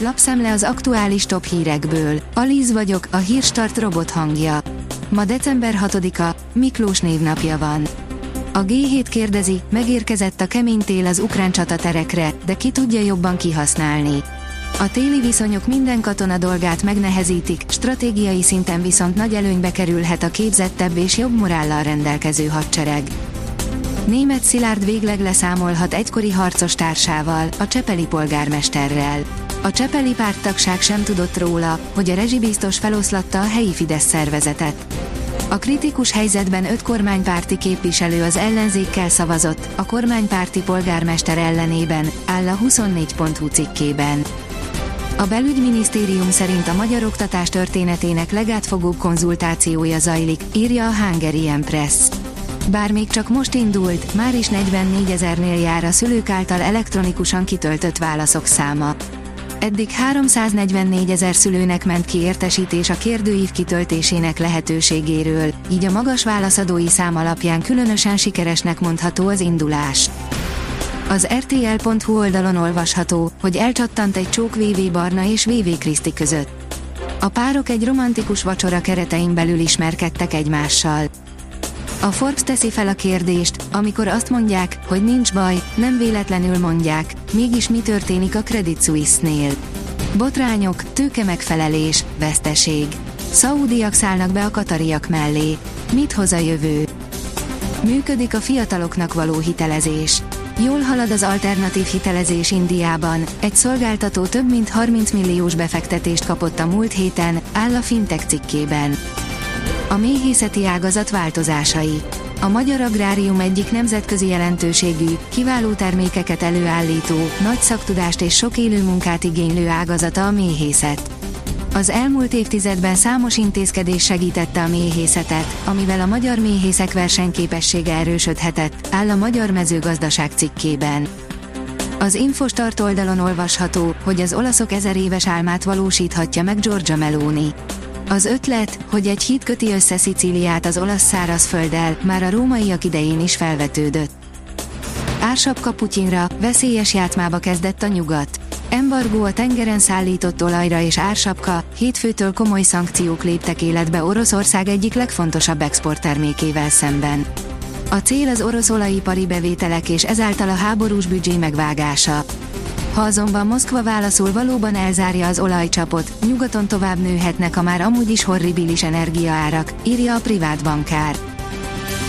lapszemle az aktuális top hírekből. Alíz vagyok, a hírstart robot hangja. Ma december 6-a, Miklós névnapja van. A G7 kérdezi, megérkezett a kemény tél az ukrán csataterekre, de ki tudja jobban kihasználni. A téli viszonyok minden katona dolgát megnehezítik, stratégiai szinten viszont nagy előnybe kerülhet a képzettebb és jobb morállal rendelkező hadsereg. Német Szilárd végleg leszámolhat egykori harcos társával, a Csepeli polgármesterrel. A Csepeli párttagság sem tudott róla, hogy a rezsibiztos feloszlatta a helyi Fidesz szervezetet. A kritikus helyzetben öt kormánypárti képviselő az ellenzékkel szavazott, a kormánypárti polgármester ellenében, áll a 24.hu cikkében. A belügyminisztérium szerint a magyar oktatás történetének legátfogóbb konzultációja zajlik, írja a Hungarian Press. Bár még csak most indult, már is 44 ezernél jár a szülők által elektronikusan kitöltött válaszok száma. Eddig 344 ezer szülőnek ment ki értesítés a kérdőív kitöltésének lehetőségéről, így a magas válaszadói szám alapján különösen sikeresnek mondható az indulás. Az rtl.hu oldalon olvasható, hogy elcsattant egy csók VV Barna és VV Kriszti között. A párok egy romantikus vacsora keretein belül ismerkedtek egymással. A Forbes teszi fel a kérdést, amikor azt mondják, hogy nincs baj, nem véletlenül mondják, mégis mi történik a Credit Suisse-nél. Botrányok, tőke megfelelés, veszteség. Szaúdiak szállnak be a katariak mellé. Mit hoz a jövő? Működik a fiataloknak való hitelezés. Jól halad az alternatív hitelezés Indiában, egy szolgáltató több mint 30 milliós befektetést kapott a múlt héten, áll a Fintech cikkében. A méhészeti ágazat változásai. A magyar agrárium egyik nemzetközi jelentőségű, kiváló termékeket előállító, nagy szaktudást és sok élő munkát igénylő ágazata a méhészet. Az elmúlt évtizedben számos intézkedés segítette a méhészetet, amivel a magyar méhészek versenyképessége erősödhetett, áll a Magyar Mezőgazdaság cikkében. Az Infostart oldalon olvasható, hogy az olaszok ezer éves álmát valósíthatja meg Giorgia Meloni. Az ötlet, hogy egy híd köti össze Szicíliát az olasz szárazfölddel, már a rómaiak idején is felvetődött. Ársapka Putyinra, veszélyes játmába kezdett a nyugat. Embargó a tengeren szállított olajra és ársapka, hétfőtől komoly szankciók léptek életbe Oroszország egyik legfontosabb exporttermékével szemben. A cél az orosz olajipari bevételek és ezáltal a háborús büdzsé megvágása. Ha azonban Moszkva válaszul valóban elzárja az olajcsapot, nyugaton tovább nőhetnek a már amúgy is horribilis energiaárak, írja a privát bankár.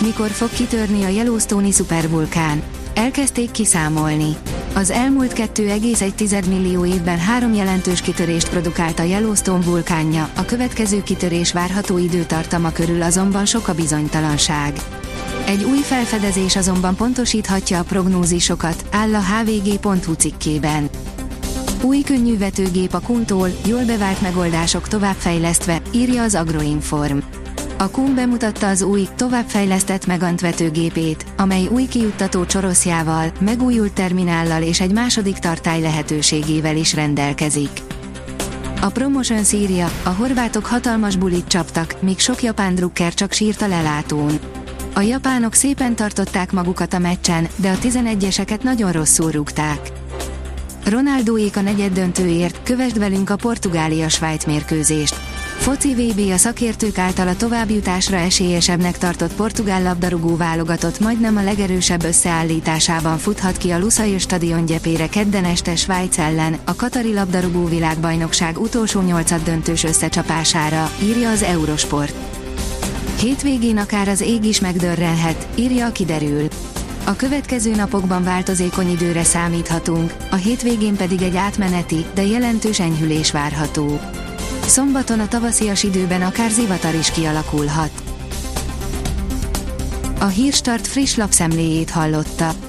Mikor fog kitörni a Yellowstone-i szupervulkán? Elkezdték kiszámolni. Az elmúlt 2,1 millió évben három jelentős kitörést produkált a Yellowstone vulkánja, a következő kitörés várható időtartama körül azonban sok a bizonytalanság. Egy új felfedezés azonban pontosíthatja a prognózisokat, áll a hvg.hu cikkében. Új könnyűvetőgép a Kuntól, jól bevált megoldások továbbfejlesztve, írja az Agroinform. A Kun bemutatta az új, továbbfejlesztett Megant vetőgépét, amely új kijuttató csoroszjával, megújult terminállal és egy második tartály lehetőségével is rendelkezik. A Promotion szírja, a horvátok hatalmas bulit csaptak, míg sok japán drukker csak sírt a lelátón. A japánok szépen tartották magukat a meccsen, de a 11-eseket nagyon rosszul rúgták. Ronaldóék a negyed döntőért, kövesd velünk a Portugália-Svájc mérkőzést. Foci VB a szakértők által a továbbjutásra esélyesebbnek tartott portugál labdarúgó válogatott majdnem a legerősebb összeállításában futhat ki a Lusail stadion gyepére kedden este Svájc ellen, a Katari labdarúgó világbajnokság utolsó nyolcad döntős összecsapására, írja az Eurosport. Hétvégén akár az ég is megdörrelhet, írja a kiderül. A következő napokban változékony időre számíthatunk, a hétvégén pedig egy átmeneti, de jelentős enyhülés várható. Szombaton a tavaszias időben akár zivatar is kialakulhat. A Hírstart friss lapszemléjét hallotta.